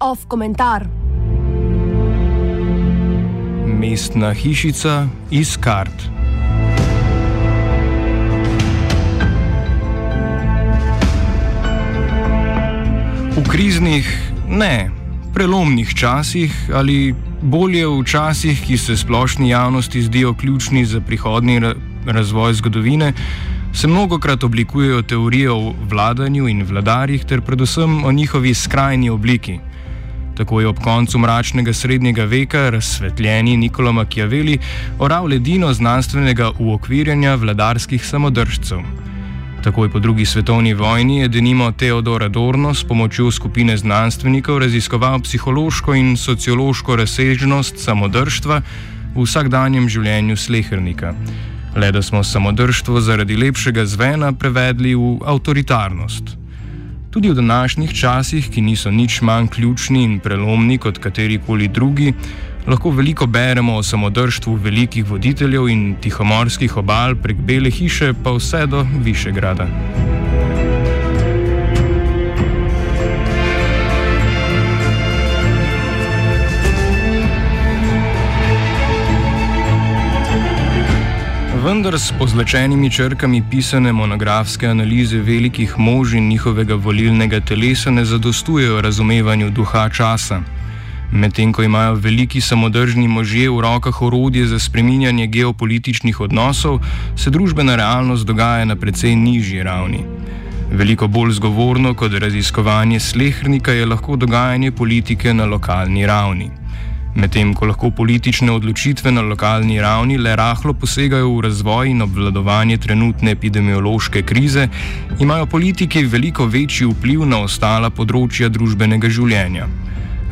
Off komentar. Mestna hišica iz kart. V kriznih, ne, prelomnih časih ali bolje v časih, ki se splošni javnosti zdijo ključni za prihodni razvoj zgodovine, se mnogokrat oblikujejo teorije o vladanju in vladarjih, ter predvsem o njihovi skrajni obliki. Tako je ob koncu mračnega srednjega veka razsvetljeni Nikola Machiavelli oral ledino znanstvenega uokvirjanja vladarskih samodržcev. Takoj po drugi svetovni vojni je denimo Teodor Adorno s pomočjo skupine znanstvenikov raziskoval psihološko in sociološko razsežnost samodržstva v vsakdanjem življenju slehernika. Le da smo samodržstvo zaradi lepšega zvena prevedli v avtoritarnost. Tudi v današnjih časih, ki niso nič manj ključni in prelomni kot katerikoli drugi, lahko veliko beremo o samodržstvu velikih voditeljev in tihomorskih obal prek Bele hiše pa vse do Višegrada. Vendar s pozlačenimi črkami pisane monografske analize velikih mož in njihovega volilnega telesa ne zadostujejo razumevanju duha časa. Medtem ko imajo veliki samodržni možje v rokah orodje za spreminjanje geopolitičnih odnosov, se družbena realnost dogaja na precej nižji ravni. Veliko bolj zgovorno kot raziskovanje slehrnika je lahko dogajanje politike na lokalni ravni. Medtem ko lahko politične odločitve na lokalni ravni le rahlo posegajo v razvoj in obvladovanje trenutne epidemiološke krize, imajo politiki veliko večji vpliv na ostala področja družbenega življenja.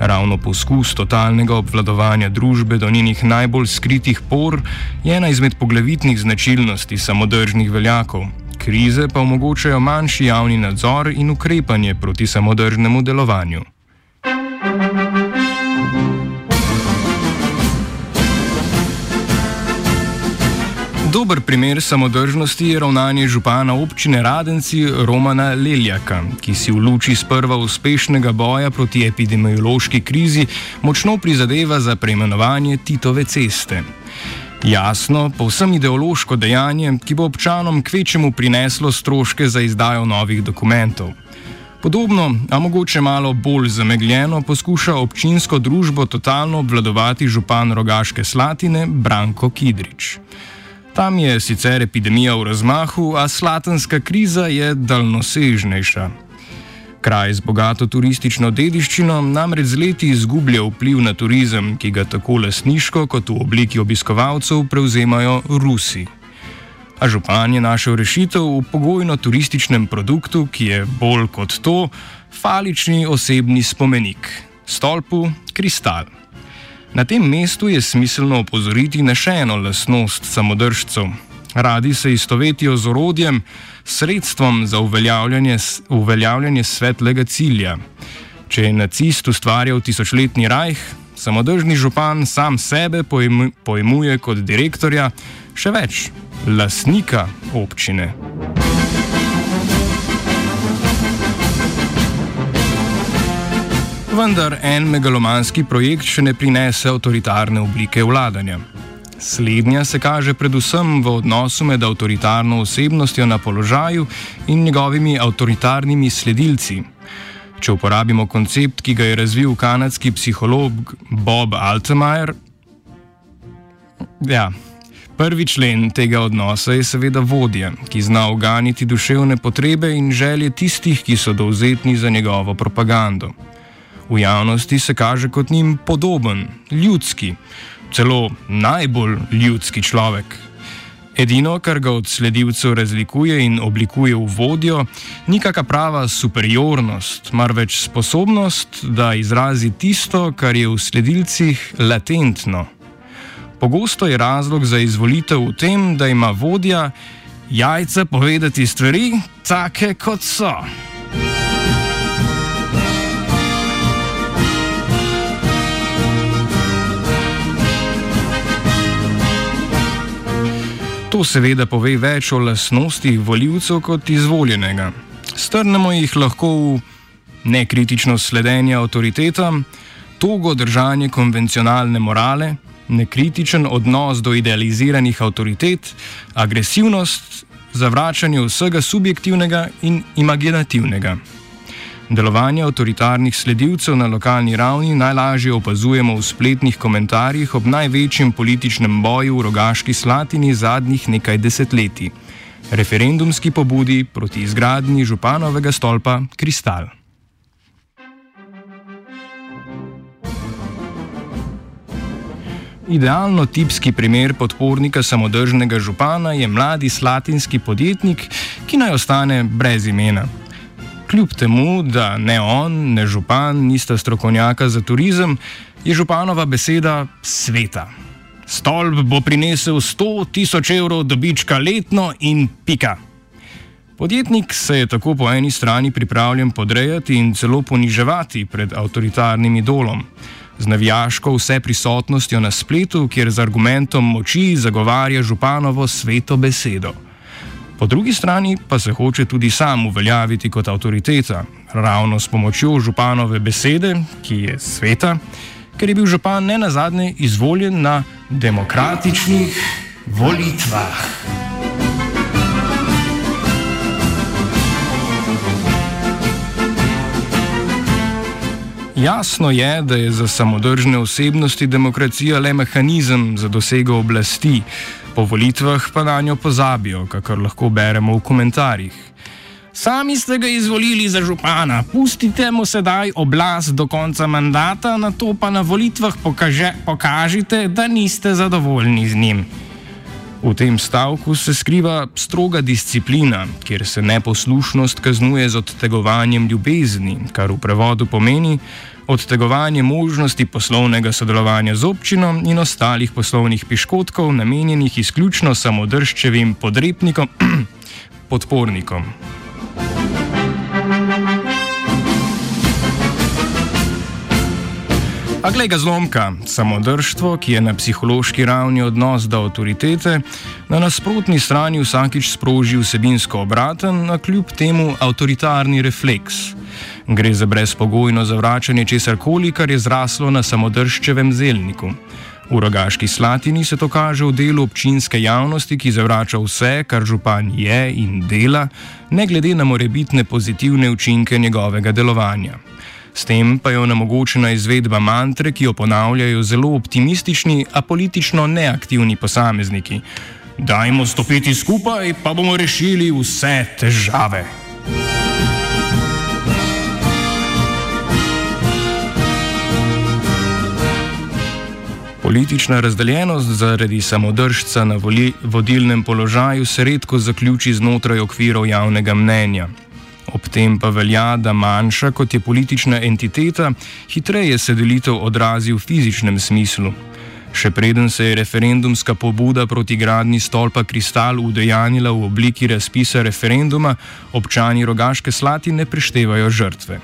Ravno poskus totalnega obvladovanja družbe do njenih najbolj skritih por je ena izmed poglavitnih značilnosti samodržnih veljakov. Krize pa omogočajo manjši javni nadzor in ukrepanje proti samodržnemu delovanju. Dober primer samodržnosti je ravnanje župana občine Radenci Romana Leljaka, ki si v luči sprva uspešnega boja proti epidemiološki krizi močno prizadeva za preimenovanje Titove ceste. Jasno, povsem ideološko dejanje, ki bo občanom kvečemu prineslo stroške za izdajo novih dokumentov. Podobno, a mogoče malo bolj zamegljeno, poskuša občinsko družbo totalno obvladovati župan Rogaške Slatine Branko Kidrič. Tam je sicer epidemija v razmahu, a slatanska kriza je daljnosežnejša. Kraj z bogato turistično dediščino namreč z leti izgublja vpliv na turizem, ki ga tako lasniško kot v obliki obiskovalcev prevzemajo Rusi. A župan je našel rešitev v pogojno turističnem produktu, ki je bolj kot to falični osebni spomenik - stolpu kristal. Na tem mestu je smiselno opozoriti na še eno lasnost samodržcev. Radi se istovetijo z orodjem, sredstvom za uveljavljanje, uveljavljanje svetlega cilja. Če je nacist ustvarjal tisočletni rajh, samodržni župan sam sebe pojmuje kot direktorja, še več, lasnika občine. Vendar en megalomanski projekt še ne prinese avtoritarne oblike vladanja. Slednja se kaže predvsem v odnosu med avtoritarno osebnostjo na položaju in njegovimi avtoritarnimi sledilci. Če uporabimo koncept, ki ga je razvil kanadski psiholog Bob Altemeyer, ja, prvi člen tega odnosa je seveda vodja, ki zna oganiti duševne potrebe in želje tistih, ki so dovzetni za njegovo propagando. V javnosti se kaže kot njim podoben, ljudski, celo najbolj ljudski človek. Edino, kar ga od sledilcev razlikuje in oblikuje v vodjo, ni kakšna prava superiornost, marveč sposobnost, da izrazi tisto, kar je v sledilcih latentno. Pogosto je razlog za izvolitev v tem, da ima vodja jajca povedati stvari, take kot so. To seveda pove več o lasnostih voljivcev kot izvoljenega. Strnemo jih lahko v nekritično sledenje avtoritetam, togo držanje konvencionalne morale, nekritičen odnos do idealiziranih avtoritet, agresivnost, zavračanje vsega subjektivnega in imaginativnega. Delovanje avtoritarnih sledilcev na lokalni ravni najlažje opazujemo v spletnih komentarjih ob največjem političnem boju v rogaški slatini zadnjih nekaj desetletij - referendumski pobudi proti izgradnji županovega stolpa Kristal. Idealno tipski primer podpornika samodržnega župana je mladi slatinski podjetnik, ki naj ostane brez imena. Kljub temu, da ne on, ne župan nista strokovnjaka za turizem, je županova beseda sveta. Stolp bo prinesel 100 tisoč evrov dobička letno in pika. Podjetnik se je tako po eni strani pripravljen podrejati in celo poniževati pred avtoritarnim idolom z navijaško vse prisotnostjo na spletu, kjer z argumentom moči zagovarja županovo sveto besedo. Po drugi strani pa se hoče tudi sam uveljaviti kot avtoriteta, ravno s pomočjo županove besede, ki je sveta, ker je bil župan ne nazadnje izvoljen na demokratičnih volitvah. Jasno je, da je za samodržne osebnosti demokracija le mehanizem za dosego oblasti, po volitvah pa na njo pozabijo, kakor lahko beremo v komentarjih. Sami ste ga izvolili za župana, pustite mu sedaj oblast do konca mandata, na to pa na volitvah pokaže, pokažite, da niste zadovoljni z njim. V tem stavku se skriva stroga disciplina, kjer se neposlušnost kaznuje z odtegovanjem ljubezni, kar v prevodu pomeni odtegovanje možnosti poslovnega sodelovanja z občino in ostalih poslovnih piškotkov, namenjenih izključno samodržčevim podrepnikom, podpornikom. A glej ga zlomka, samodržstvo, ki je na psihološki ravni odnos do avtoritete, na nasprotni strani vsakič sproži vsebinsko obraten, a kljub temu avtoritarni refleks. Gre za brezpogojno zavračanje česar koli, kar je zraslo na samodržčevem zelniku. V rogaški slatini se to kaže v delu občinske javnosti, ki zavrača vse, kar župan je in dela, ne glede na morebitne pozitivne učinke njegovega delovanja. S tem pa je onemogočena izvedba mantre, ki jo ponavljajo zelo optimistični, a politično neaktivni posamezniki. Dajmo stopiti skupaj, pa bomo rešili vse težave. Politična razdeljenost zaradi samodržca na vodilnem položaju se redko zaključi znotraj okvirov javnega mnenja. Ob tem pa velja, da manjša kot je politična entiteta, hitreje se delitev odrazi v fizičnem smislu. Še preden se je referendumska pobuda proti gradni stolpa Kristal udejanila v obliki razpisa referenduma, občani rogaške slati ne preštevajo žrtve.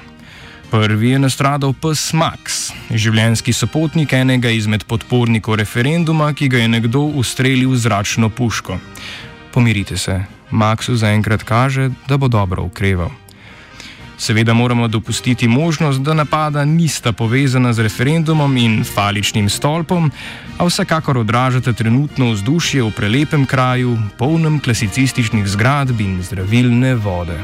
Prvi je nastradal pes Max, življenjski sopotnik enega izmed podpornikov referenduma, ki ga je nekdo ustrelil z zračno puško. Pomirite se, Maxu zaenkrat kaže, da bo dobro ukreval. Seveda moramo dopustiti možnost, da napada nista povezana z referendumom in faličnim stolpom, a vsekakor odražate trenutno vzdušje v prelepem kraju, polnem klasicističnih zgradb in zdravilne vode.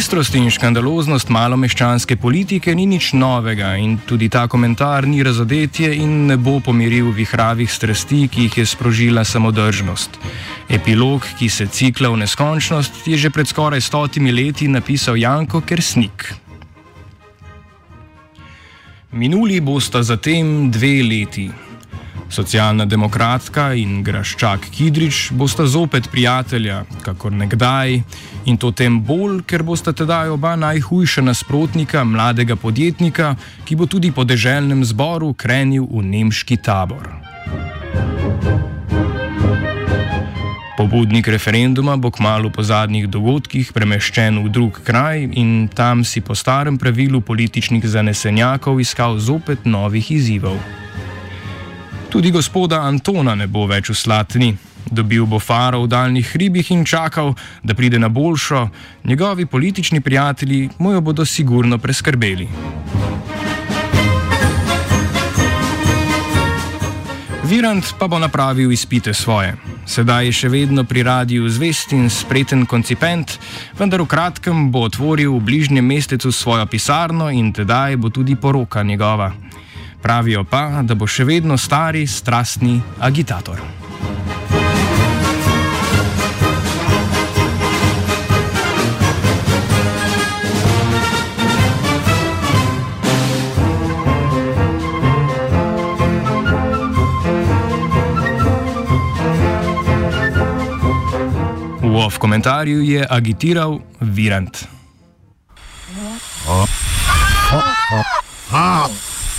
Pestrost in škandaloznost malomeščanske politike ni nič novega in tudi ta komentar ni razodetje in ne bo pomiril vihravih strasti, ki jih je sprožila samodržnost. Epilog, ki se cikla v neskončnost, je že pred skoraj stotimi leti napisal Janko Kersnik. Minuli bosta zatem dve leti. Socialna demokratka in graščak Kidrič bosta zopet prijatelja, kakor nekdaj, in to tem bolj, ker bosta tedaj oba najhujša nasprotnika mladega podjetnika, ki bo tudi po deželnem zboru krenil v nemški tabor. Pobudnik referenduma bo kmalo po zadnjih dogodkih premeščen v drug kraj in tam si po starem pravilu političnih zanesenjakov iskal zopet novih izzivov. Tudi gospoda Antona ne bo več v Slatni. Dobil bo faro v daljnih hribih in čakal, da pride na boljšo, njegovi politični prijatelji mu jo bodo sigurno preskrbeli. Virant pa bo napravil izpite svoje. Sedaj je še vedno pri radiju zvest in spreten koncipent, vendar v kratkem bo otvoril v bližnjem mestecu svojo pisarno in tedaj bo tudi poroka njegova. Pravijo pa, da bo še vedno stari, strastni agitator. V komentarju je agitiral Virant.